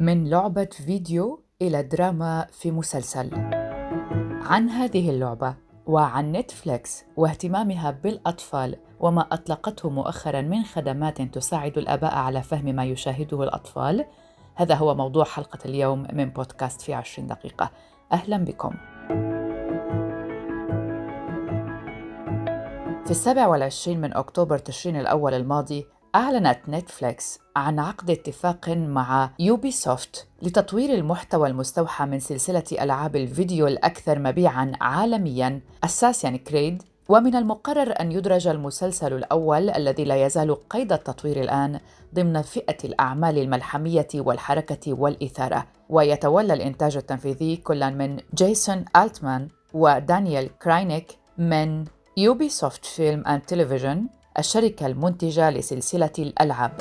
من لعبة فيديو إلى دراما في مسلسل. عن هذه اللعبة وعن نتفليكس واهتمامها بالأطفال وما أطلقته مؤخرا من خدمات تساعد الآباء على فهم ما يشاهده الأطفال هذا هو موضوع حلقة اليوم من بودكاست في عشرين دقيقة. أهلا بكم. في السابع والعشرين من أكتوبر تشرين الأول الماضي أعلنت نتفليكس عن عقد اتفاق مع Ubisoft لتطوير المحتوى المستوحى من سلسلة ألعاب الفيديو الأكثر مبيعاً عالمياً Assassin's Creed ومن المقرر أن يدرج المسلسل الأول الذي لا يزال قيد التطوير الآن ضمن فئة الأعمال الملحمية والحركة والإثارة. ويتولى الإنتاج التنفيذي كل من جيسون ألتمان ودانيال كراينيك من Ubisoft Film and Television الشركة المنتجة لسلسلة الألعاب.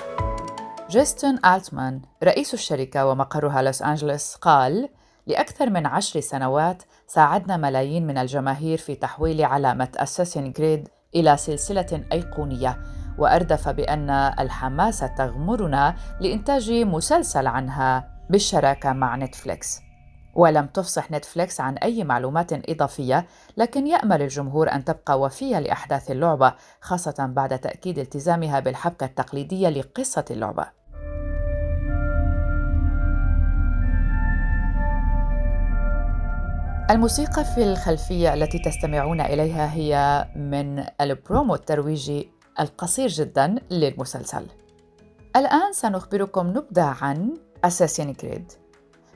جيسون ألتمان رئيس الشركة ومقرها لوس أنجلوس قال لأكثر من عشر سنوات ساعدنا ملايين من الجماهير في تحويل علامة Assassin's Creed إلى سلسلة أيقونية وأردف بأن الحماس تغمرنا لإنتاج مسلسل عنها بالشراكة مع نتفليكس ولم تفصح نتفليكس عن أي معلومات إضافية لكن يأمل الجمهور أن تبقى وفية لأحداث اللعبة خاصة بعد تأكيد التزامها بالحبكة التقليدية لقصة اللعبة. الموسيقى في الخلفية التي تستمعون إليها هي من البرومو الترويجي القصير جدا للمسلسل. الآن سنخبركم نبذة عن أساسين كريد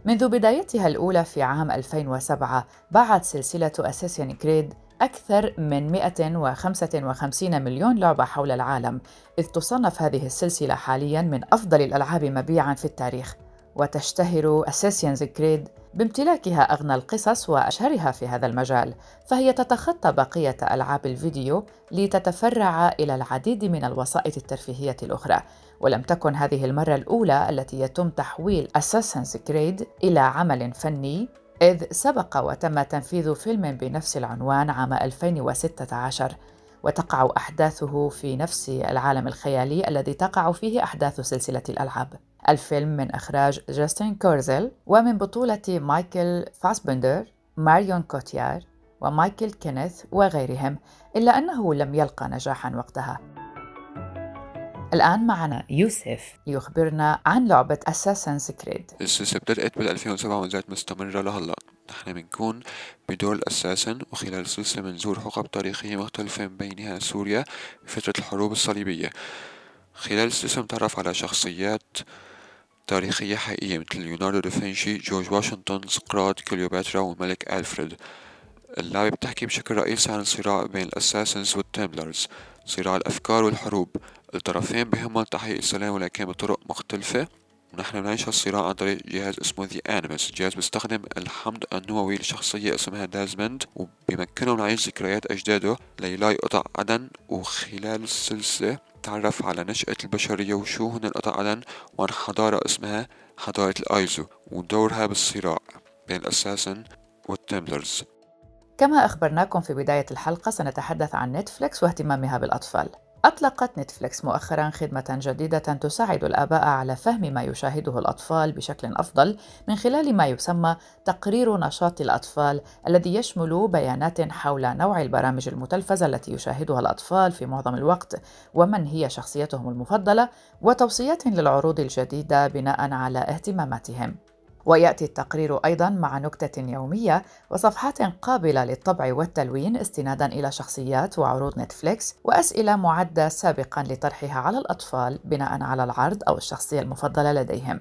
منذ بدايتها الأولى في عام 2007 باعت سلسلة أساسين كريد أكثر من 155 مليون لعبة حول العالم إذ تصنف هذه السلسلة حالياً من أفضل الألعاب مبيعاً في التاريخ. وتشتهر أساسينز كريد بامتلاكها أغنى القصص وأشهرها في هذا المجال فهي تتخطى بقية ألعاب الفيديو لتتفرع إلى العديد من الوسائط الترفيهية الأخرى. ولم تكن هذه المرة الأولى التي يتم تحويل Assassin's Creed إلى عمل فني إذ سبق وتم تنفيذ فيلم بنفس العنوان عام 2016 وتقع أحداثه في نفس العالم الخيالي الذي تقع فيه أحداث سلسلة الألعاب. الفيلم من إخراج جاستن كورزل ومن بطولة مايكل فاسبندر ماريون كوتيار ومايكل كينيث وغيرهم إلا أنه لم يلقى نجاحا وقتها. الآن معنا يوسف ليخبرنا عن لعبة Assassin's Creed. السلسلة بدأت بال 2007 وما زالت مستمرة لهلا نحن بنكون بدور الأساسن وخلال السلسلة بنزور حقب تاريخية مختلفة من بينها سوريا فترة الحروب الصليبية. خلال السلسلة نتعرف على شخصيات تاريخية حقيقية مثل ليوناردو دافنشي جورج واشنطن سقراط كليوباترا والملك ألفريد. اللعبة بتحكي بشكل رئيسي عن الصراع بين ال Assassins وال Templars صراع الأفكار والحروب. الطرفين بهمهم تحقيق السلام ولكن بطرق مختلفة. ونحن بنعيش هالصراع عن طريق جهاز اسمه The Animus جهاز بيستخدم الحمض النووي لشخصية اسمها ديزموند وبيمكنه نعيش ذكريات أجداده ليلاقي قطع عدن. وخلال السلسلة تعرف على نشأة البشرية وشو هن القطع عدن وعن حضارة اسمها حضارة ال Isu. ودورها بالصراع بين الأساسن والتمبلرز. كما أخبرناكم في بداية الحلقة سنتحدث عن نتفليكس واهتمامها بالأطفال. أطلقت نتفليكس مؤخرا خدمة جديدة تساعد الآباء على فهم ما يشاهده الأطفال بشكل أفضل من خلال ما يسمى تقرير نشاط الأطفال الذي يشمل بيانات حول نوع البرامج المتلفزة التي يشاهدها الأطفال في معظم الوقت ومن هي شخصيتهم المفضلة وتوصيات للعروض الجديدة بناء على اهتماماتهم. ويأتي التقرير أيضا مع نكتة يومية وصفحات قابلة للطبع والتلوين استنادا إلى شخصيات وعروض نتفليكس وأسئلة معدة سابقا لطرحها على الأطفال بناء على العرض أو الشخصية المفضلة لديهم.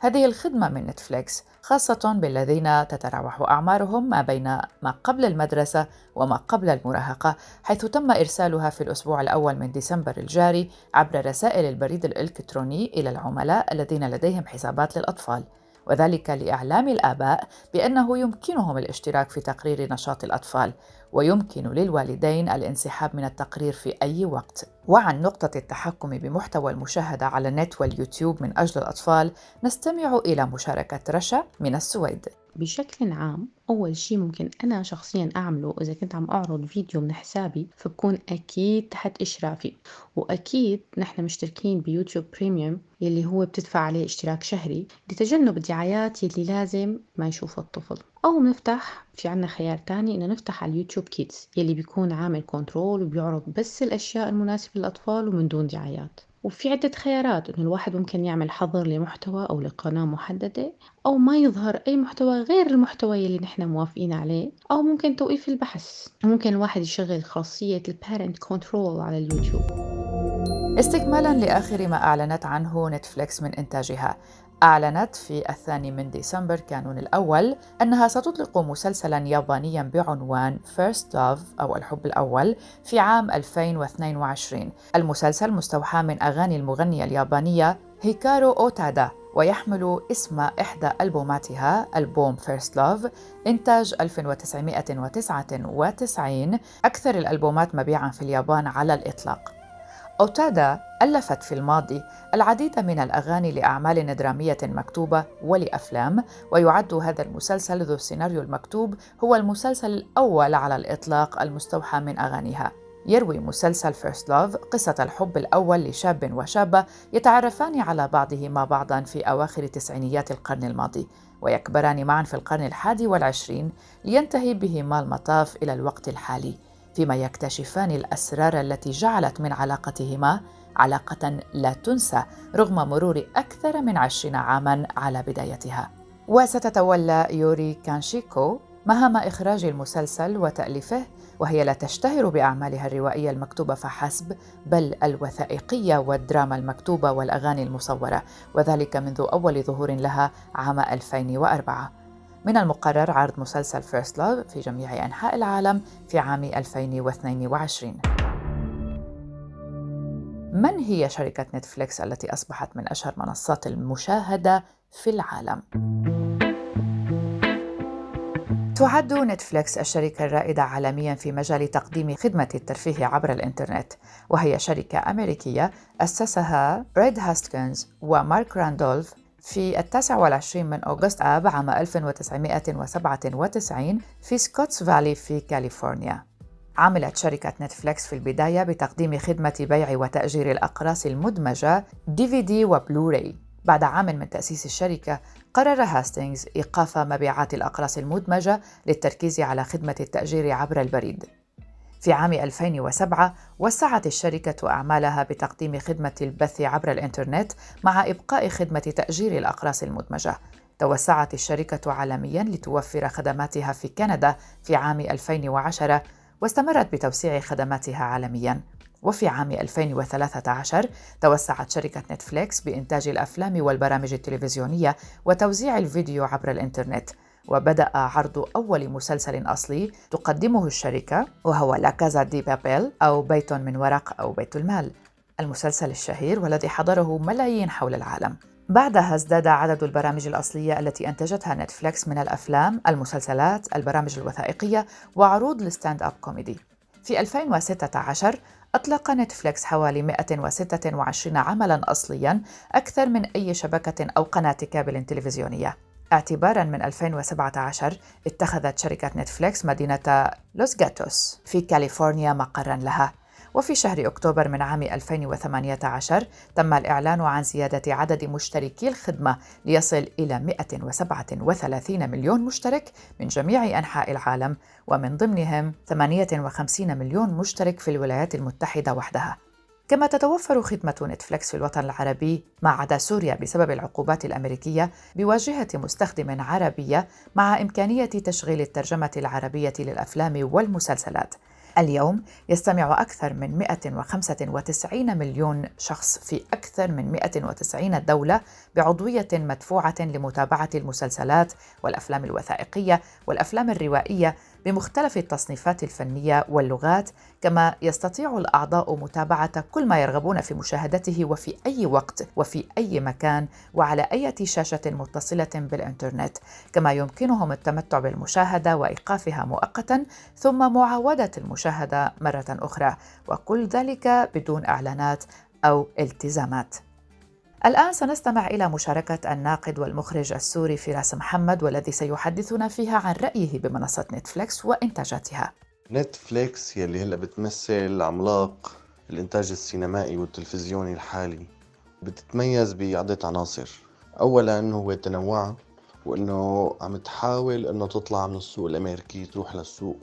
هذه الخدمة من نتفليكس خاصة بالذين تتراوح أعمارهم ما بين ما قبل المدرسة وما قبل المراهقة حيث تم إرسالها في الأسبوع الأول من ديسمبر الجاري عبر رسائل البريد الإلكتروني إلى العملاء الذين لديهم حسابات للأطفال. وذلك لإعلام الآباء بأنه يمكنهم الاشتراك في تقرير نشاط الأطفال ويمكن للوالدين الانسحاب من التقرير في أي وقت. وعن نقطة التحكم بمحتوى المشاهدة على النت واليوتيوب من أجل الأطفال نستمع إلى مشاركة رشا من السويد. بشكل عام أول شي ممكن أنا شخصيا أعمله إذا كنت عم أعرض فيديو من حسابي فبكون أكيد تحت إشرافي. وأكيد نحن مشتركين ب YouTube Premium يلي هو بتدفع عليه اشتراك شهري لتجنب الدعايات يلي لازم ما يشوفها الطفل. أو بنفتح في عنا خيار تاني إنه نفتح على ال YouTube Kids يلي بيكون عامل control وبيعرض بس الأشياء المناسبة للأطفال ومن دون دعايات. وفي عدة خيارات إنه الواحد ممكن يعمل حظر لمحتوى أو لقناة محددة أو ما يظهر أي محتوى غير المحتوى اللي نحن موافقين عليه أو ممكن توقيف البحث. ممكن الواحد يشغل خاصية ال parent control على اليوتيوب. استكمالا لآخر ما أعلنت عنه نتفليكس من إنتاجها. أعلنت في الثاني من ديسمبر كانون الأول أنها ستطلق مسلسلا يابانيا بعنوان First Love أو الحب الأول في عام 2022 المسلسل مستوحى من أغاني المغنية اليابانية هيكارو أوتادا ويحمل اسم إحدى ألبوماتها ألبوم First Love إنتاج 1999 أكثر الألبومات مبيعاً في اليابان على الإطلاق. أوتادا ألفت في الماضي العديد من الأغاني لأعمال درامية مكتوبة ولأفلام ويعد هذا المسلسل ذو السيناريو المكتوب هو المسلسل الأول على الإطلاق المستوحى من أغانيها. يروي مسلسل فيرست لوف قصة الحب الأول لشاب وشابة يتعرفان على بعضهما بعضا في أواخر تسعينيات القرن الماضي ويكبران معا في القرن الحادي والعشرين لينتهي بهما المطاف إلى الوقت الحالي. فيما يكتشفان الأسرار التي جعلت من علاقتهما علاقة لا تنسى رغم مرور أكثر من عشرين عاما على بدايتها. وستتولى يوري كانشيكو مهام إخراج المسلسل وتأليفه وهي لا تشتهر بأعمالها الروائية المكتوبة فحسب بل الوثائقية والدراما المكتوبة والأغاني المصورة وذلك منذ أول ظهور لها عام 2004 من المقرر عرض مسلسل First Love في جميع أنحاء العالم في عام 2022 من هي شركة نتفليكس التي أصبحت من أشهر منصات المشاهدة في العالم؟ تعد نتفليكس الشركة الرائدة عالميا في مجال تقديم خدمة الترفيه عبر الإنترنت وهي شركة أمريكية أسسها ريد هاستينغز ومارك راندولف في التاسع والعشرين من أغسطس آب عام 1997 في سكوتس فالي في كاليفورنيا. عملت شركة نتفليكس في البداية بتقديم خدمة بيع وتأجير الأقراص المدمجة DVD و Blu-ray. بعد عام من تأسيس الشركة قرر هاستينغز إيقاف مبيعات الأقراص المدمجة للتركيز على خدمة التأجير عبر البريد. في عام 2007 وسعت الشركة أعمالها بتقديم خدمة البث عبر الإنترنت مع إبقاء خدمة تأجير الأقراص المدمجة. توسعت الشركة عالميا لتوفر خدماتها في كندا في عام 2010 واستمرت بتوسيع خدماتها عالميا. وفي عام 2013 توسعت شركة نتفليكس بإنتاج الأفلام والبرامج التلفزيونية وتوزيع الفيديو عبر الإنترنت وبدأ عرض أول مسلسل أصلي تقدمه الشركة وهو لا كازا دي بابيل أو بيت من ورق أو بيت المال المسلسل الشهير والذي حضره ملايين حول العالم بعدها ازداد عدد البرامج الأصلية التي أنتجتها نتفليكس من الأفلام، المسلسلات، البرامج الوثائقية وعروض ال stand-up comedy. في 2016 أطلق نتفليكس حوالي 126 عملاً أصلياً أكثر من أي شبكة أو قناة كابل تلفزيونية. اعتبارا من 2017 اتخذت شركة نتفليكس مدينة لوس جاتوس في كاليفورنيا مقرا لها. وفي شهر أكتوبر من عام 2018 تم الإعلان عن زيادة عدد مشتركي الخدمة ليصل إلى 137 مليون مشترك من جميع أنحاء العالم ومن ضمنهم 58 مليون مشترك في الولايات المتحدة وحدها. كما تتوفر خدمة نتفليكس في الوطن العربي ما عدا سوريا بسبب العقوبات الأمريكية بواجهة مستخدم عربية مع إمكانية تشغيل الترجمة العربية للأفلام والمسلسلات. اليوم يستمع أكثر من 195 مليون شخص في أكثر من 190 دولة بعضوية مدفوعة لمتابعة المسلسلات والأفلام الوثائقية والأفلام الروائية بمختلف التصنيفات الفنية واللغات كما يستطيع الأعضاء متابعة كل ما يرغبون في مشاهدته وفي أي وقت وفي أي مكان وعلى أي شاشة متصلة بالإنترنت كما يمكنهم التمتع بالمشاهدة وإيقافها مؤقتا ثم معاودة المشاهدة مرة أخرى وكل ذلك بدون إعلانات أو التزامات. الآن سنستمع إلى مشاركة الناقد والمخرج السوري فراس محمد والذي سيحدثنا فيها عن رأيه بمنصة نتفليكس وإنتاجاتها. نتفليكس يلي هلأ بتمثل عملاق الإنتاج السينمائي والتلفزيوني الحالي بتتميز بعدة عناصر. أولا هو تنوعها وإنه عم تحاول إنه تطلع من السوق الأمريكي تروح للسوق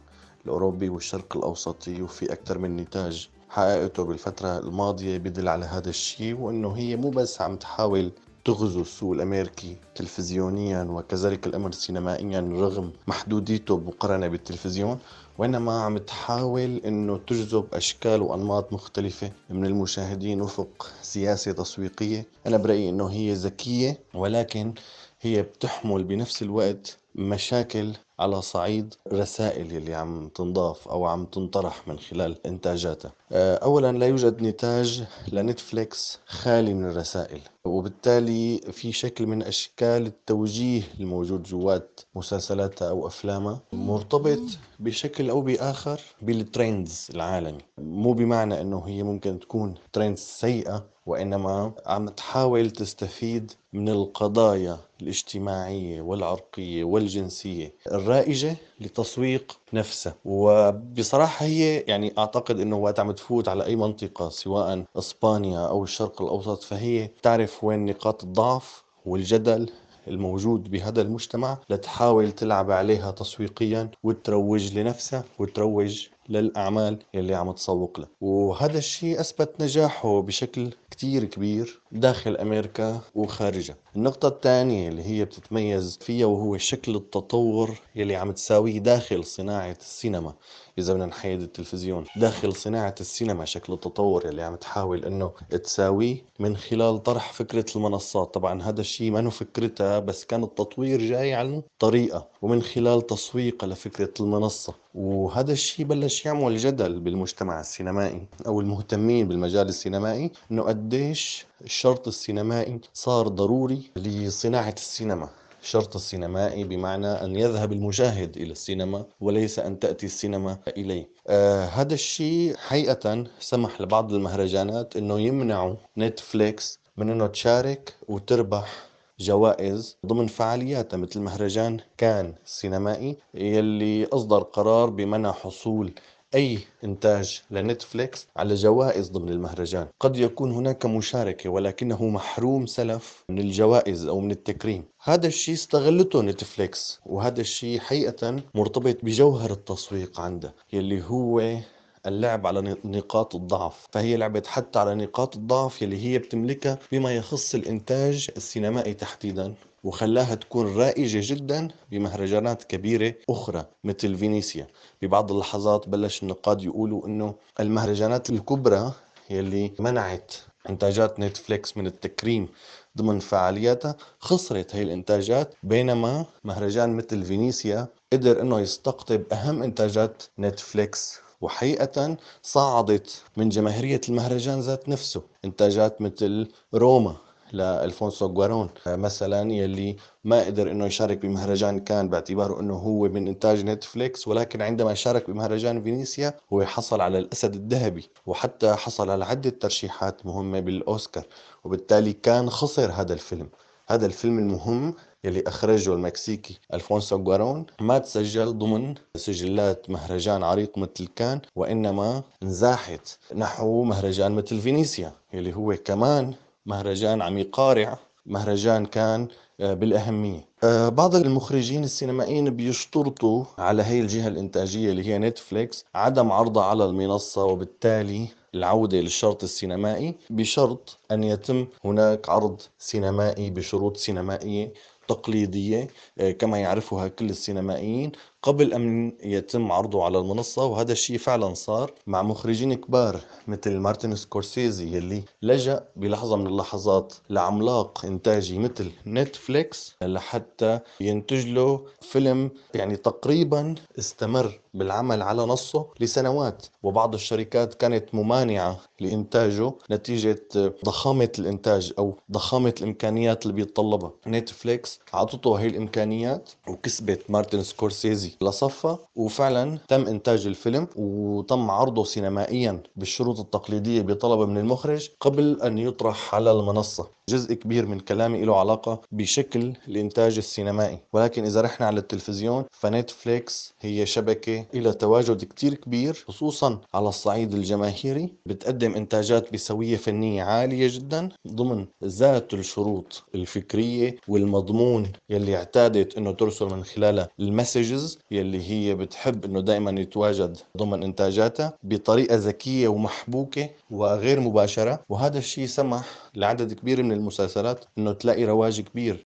الأوروبي والشرق الأوسطي وفي أكثر من نتاج حققته بالفترة الماضية بدل على هذا الشيء وأنه هي مو بس عم تحاول تغزو السوق الأمريكي تلفزيونيا وكذلك الأمر سينمائيا رغم محدوديته مقارنة بالتلفزيون وإنما عم تحاول أنه تجذب أشكال وأنماط مختلفة من المشاهدين وفق سياسة تسويقية. أنا برأيي أنه هي ذكية ولكن هي بتحمل بنفس الوقت مشاكل على صعيد الرسائل يلي عم تنضاف أو عم تنطرح من خلال إنتاجاتها. آه، اولا لا يوجد نتاج لنتفليكس خالي من الرسائل وبالتالي في شكل من أشكال التوجيه الموجود جوات مسلسلاتها أو أفلامها مرتبط بشكل أو بآخر بال trends العالمي. مو بمعنى إنه هي ممكن تكون trends سيئة وإنما عم تحاول تستفيد من القضايا الاجتماعية والعرقية والجنسية الرائجة لتسويق نفسها. وبصراحة هي يعني أعتقد إنه وقت عم تفوت على أي منطقة سواء إسبانيا أو الشرق الأوسط فهي تعرف وين نقاط الضعف والجدل الموجود بهذا المجتمع لتحاول تلعب عليها تسويقيا وتروج لنفسها وتروج للأعمال يلي عم تسوق له وهذا الشيء أثبت نجاحه بشكل كتير كبير داخل أمريكا وخارجها. النقطة الثانية اللي هي بتتميز فيها وهو شكل التطور يلي عم تساويه داخل صناعة السينما إذا بدنا نحيد التلفزيون. داخل صناعة السينما شكل التطور يلي عم تحاول إنه تساويه من خلال طرح فكرة المنصات. طبعا هذا الشيء ما فكرتها بس كان التطوير جاي عن طريقة ومن خلال تسويقها لفكرة المنصة. وهذا الشيء بلش يعمل جدل بالمجتمع السينمائي أو المهتمين بالمجال السينمائي إنه قديش الشرط السينمائي صار ضروري لصناعة السينما. الشرط السينمائي بمعنى أن يذهب المشاهد إلى السينما وليس أن تأتي السينما إليه. آه هذا الشيء حقيقة سمح لبعض المهرجانات أنه يمنعوا نتفليكس من أنه تشارك وتربح جوائز ضمن فعالياتها مثل مهرجان كان سينمائي يلي أصدر قرار بمنع حصول أي إنتاج لنتفليكس على جوائز ضمن المهرجان. قد يكون هناك مشاركة ولكنه محروم سلف من الجوائز أو من التكريم. هذا الشيء استغلته نتفليكس وهذا الشيء حقيقة مرتبط بجوهر التسويق عنده يلي هو اللعب على نقاط الضعف. فهي لعبت حتى على نقاط الضعف يلي هي بتملكها بما يخص الإنتاج السينمائي تحديدا. وخلاها تكون رائجة جدا بمهرجانات كبيرة أخرى مثل فينيسيا. ببعض اللحظات بلش النقاد يقولوا أنه المهرجانات الكبرى يلي منعت إنتاجات نتفليكس من التكريم ضمن فعالياتها خسرت هي الإنتاجات. بينما مهرجان مثل فينيسيا قدر أنه يستقطب أهم إنتاجات نتفليكس وحقيقة صعدت من جماهيرية المهرجان ذات نفسه. إنتاجات مثل روما لألفونسو جوارون. مثلا يلي ما قدر إنه يشارك بمهرجان كان باعتباره إنه هو من إنتاج نتفليكس ولكن عندما شارك بمهرجان فينيسيا هو حصل على الأسد الذهبي وحتى حصل على عدة ترشيحات مهمة بالأوسكار وبالتالي كان خسر هذا الفيلم. هذا الفيلم المهم يلي أخرجه المكسيكي ألفونسو جوارون ما تسجل ضمن سجلات مهرجان عريق مثل كان وإنما انزاحت نحو مهرجان مثل فينيسيا يلي هو كمان مهرجان عم يقارع مهرجان كان آه، بالأهمية. آه، بعض المخرجين السينمائيين بيشترطوا على هي الجهة الإنتاجية اللي هي نتفليكس عدم عرضها على المنصة وبالتالي العودة للشرط السينمائي بشرط أن يتم هناك عرض سينمائي بشروط سينمائية تقليدية آه، كما يعرفها كل السينمائيين. قبل أن يتم عرضه على المنصة وهذا الشيء فعلا صار مع مخرجين كبار مثل مارتن سكورسيزي يلي لجأ بلحظة من اللحظات لعملاق إنتاجي مثل نتفليكس لحتى ينتج له فيلم يعني تقريبا استمر بالعمل على نصه لسنوات. وبعض الشركات كانت ممانعة لإنتاجه نتيجة ضخامة الإنتاج أو ضخامة الإمكانيات اللي بيتطلبها. نتفليكس عطته هي الإمكانيات وكسبت مارتن سكورسيزي. لصفها وفعلا تم إنتاج الفيلم وتم عرضه سينمائيا بالشروط التقليدية بطلب من المخرج قبل أن يطرح على المنصة. جزء كبير من كلامي له علاقة بشكل الإنتاج السينمائي. ولكن إذا رحنا على التلفزيون فنتفليكس هي شبكة إلى تواجد كتير كبير خصوصا على الصعيد الجماهيري بتقدم إنتاجات بسوية فنية عالية جدا ضمن ذات الشروط الفكرية والمضمون يلي اعتادت إنه ترسل من خلالها المسجز يلي هي بتحب إنه دائما يتواجد ضمن إنتاجاتها بطريقة ذكية ومحبوكة وغير مباشرة. وهذا الشيء سمح لعدد كبير من المسلسلات إنه تلاقي رواج كبير.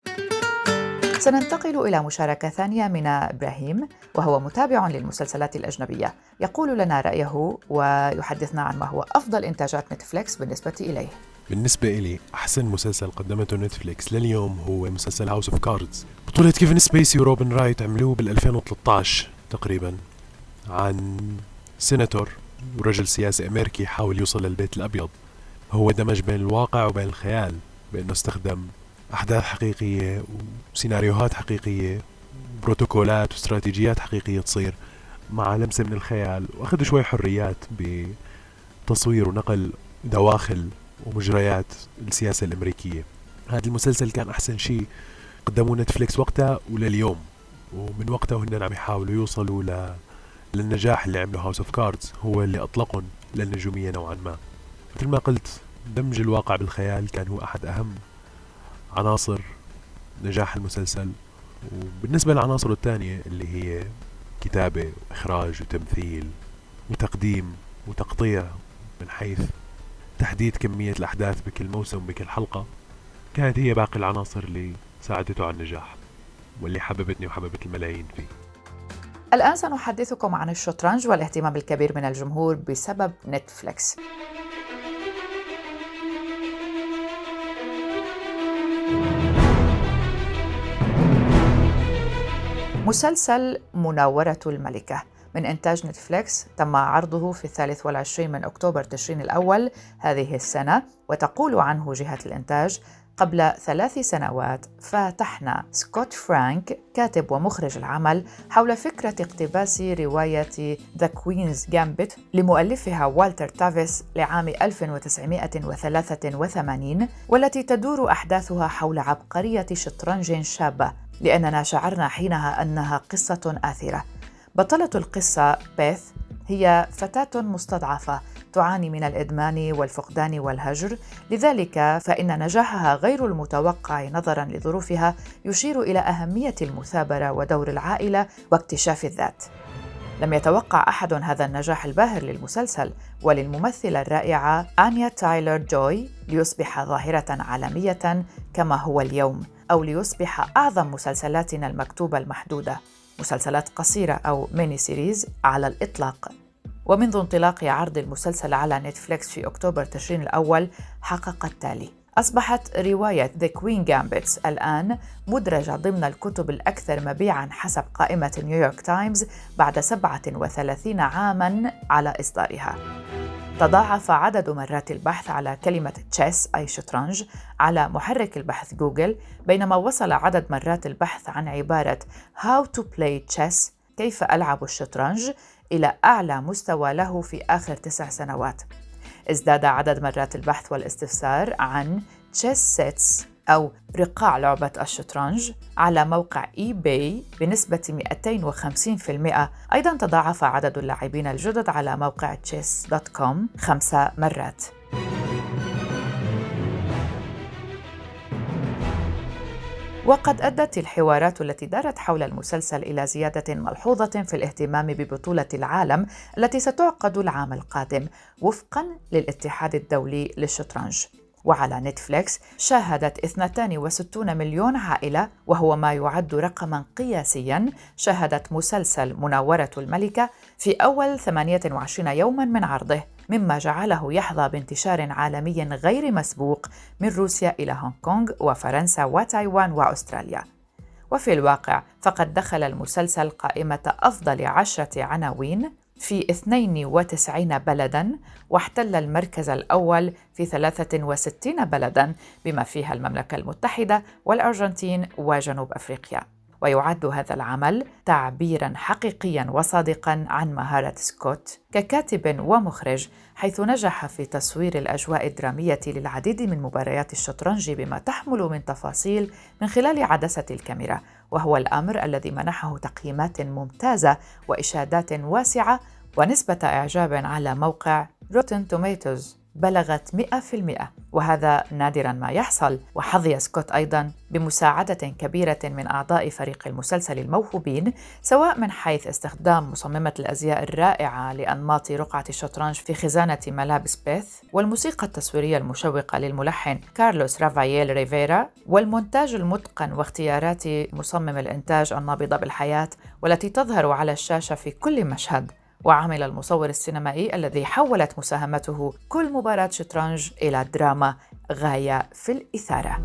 سننتقل إلى مشاركة ثانية من إبراهيم وهو متابع للمسلسلات الأجنبية. يقول لنا رأيه ويحدثنا عن ما هو أفضل إنتاجات نتفليكس بالنسبة إليه. بالنسبة إلي أحسن مسلسل قدمته نتفليكس لليوم هو مسلسل House of Cards بطولة كيفن سبيسي وروبن رايت عملوه بال 2013 تقريبا عن سيناتور ورجل سياسي أمريكي يحاول يوصل للبيت الأبيض. هو دمج بين الواقع وبين الخيال. بأنه استخدم أحداث حقيقية وسيناريوهات حقيقية بروتوكولات واستراتيجيات حقيقية تصير مع لمسة من الخيال. وأخذ شوي حريات بتصوير ونقل دواخل ومجريات السياسة الأمريكية. هذا المسلسل كان أحسن شيء قدموه نتفليكس وقتها ولليوم. ومن وقتها وهن عم يحاولوا يوصلوا ل... للنجاح اللي عمله House of Cards هو اللي أطلقهم للنجومية نوعا ما. مثل ما قلت دمج الواقع بالخيال كان هو أحد أهم عناصر نجاح المسلسل. وبالنسبة للعناصر الثانية اللي هي كتابة وإخراج وتمثيل وتقديم وتقطيع من حيث تحديد كمية الأحداث بكل موسم بكل حلقة كانت هي باقي العناصر اللي ساعدته على النجاح واللي حببتني وحببت الملايين فيه. الآن سنحدثكم عن الشطرنج والاهتمام الكبير من الجمهور بسبب نتفليكس. مسلسل مناورة الملكة. من إنتاج نتفليكس تم عرضه في الثالث والعشرين من أكتوبر تشرين الأول هذه السنة وتقول عنه جهة الإنتاج قبل ثلاث سنوات فاتحنا سكوت فرانك كاتب ومخرج العمل حول فكرة اقتباس رواية The Queen's Gambit لمؤلفها والتر تافيس لعام 1983 والتي تدور أحداثها حول عبقرية شطرنج شابة. لأننا شعرنا حينها أنها قصة آثرة. بطلة القصة بيث هي فتاة مستضعفة تعاني من الإدمان والفقدان والهجر لذلك فإن نجاحها غير المتوقع نظرا لظروفها يشير إلى أهمية المثابرة ودور العائلة واكتشاف الذات. لم يتوقع أحد هذا النجاح الباهر للمسلسل وللممثلة الرائعة آنيا تايلر جوي ليصبح ظاهرة عالمية كما هو اليوم. أو ليصبح أعظم مسلسلاتنا المكتوبة المحدودة مسلسلات قصيرة أو mini series على الإطلاق. ومنذ انطلاق عرض المسلسل على نتفليكس في أكتوبر تشرين الأول حقق التالي. أصبحت رواية The Queen's Gambit الآن مدرجة ضمن الكتب الأكثر مبيعاً حسب قائمة نيويورك تايمز بعد 37 عاماً على إصدارها. تضاعف عدد مرات البحث على كلمة chess أي شطرنج على محرك البحث جوجل بينما وصل عدد مرات البحث عن عبارة How to play chess كيف ألعب الشطرنج إلى أعلى مستوى له في آخر تسع سنوات ازداد عدد مرات البحث والاستفسار عن chess sets أو رقاع لعبة الشطرنج على موقع eBay بنسبة 250% أيضا تضاعف عدد اللاعبين الجدد على موقع com خمس مرات. وقد أدت الحوارات التي دارت حول المسلسل إلى زيادة ملحوظة في الاهتمام ببطولة العالم التي ستعقد العام القادم وفقا للاتحاد الدولي للشطرنج. وعلى نتفليكس شاهدت 62 مليون عائلة وهو ما يعد رقما قياسيا شاهدت مسلسل مناورة الملكة في أول 28 يوما من عرضه مما جعله يحظى بانتشار عالمي غير مسبوق من روسيا إلى هونغ كونغ وفرنسا وتايوان وأستراليا. وفي الواقع فقد دخل المسلسل قائمة أفضل عشرة عناوين في 92 بلداً واحتل المركز الأول في 63 بلداً بما فيها المملكة المتحدة والأرجنتين وجنوب أفريقيا. ويعد هذا العمل تعبيرا حقيقيا وصادقا عن مهارة سكوت ككاتب ومخرج حيث نجح في تصوير الأجواء الدرامية للعديد من مباريات الشطرنج بما تحمل من تفاصيل من خلال عدسة الكاميرا وهو الأمر الذي منحه تقييمات ممتازة وإشادات واسعة ونسبة إعجاب على موقع Rotten Tomatoes بلغت 100% وهذا نادرا ما يحصل. وحظي سكوت أيضا بمساعدة كبيرة من أعضاء فريق المسلسل الموهوبين سواء من حيث استخدام مصممة الأزياء الرائعة لأنماط رقعة الشطرنج في خزانة ملابس بيث والموسيقى التصويرية المشوقة للملحن كارلوس رافاييل ريفيرا والمونتاج المتقن واختيارات مصمم الإنتاج النابضة بالحياة والتي تظهر على الشاشة في كل مشهد. وعمل المصور السينمائي الذي حولت مساهمته كل مباراة شطرنج إلى دراما غاية في الإثارة.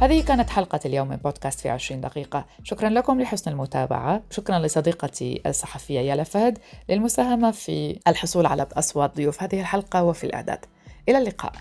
هذه كانت حلقة اليوم من بودكاست في 20 دقيقة. شكرا لكم لحسن المتابعة. شكرا لصديقتي الصحفية يالا فهد للمساهمة في الحصول على أصوات ضيوف هذه الحلقة وفي الإعداد. إلى اللقاء.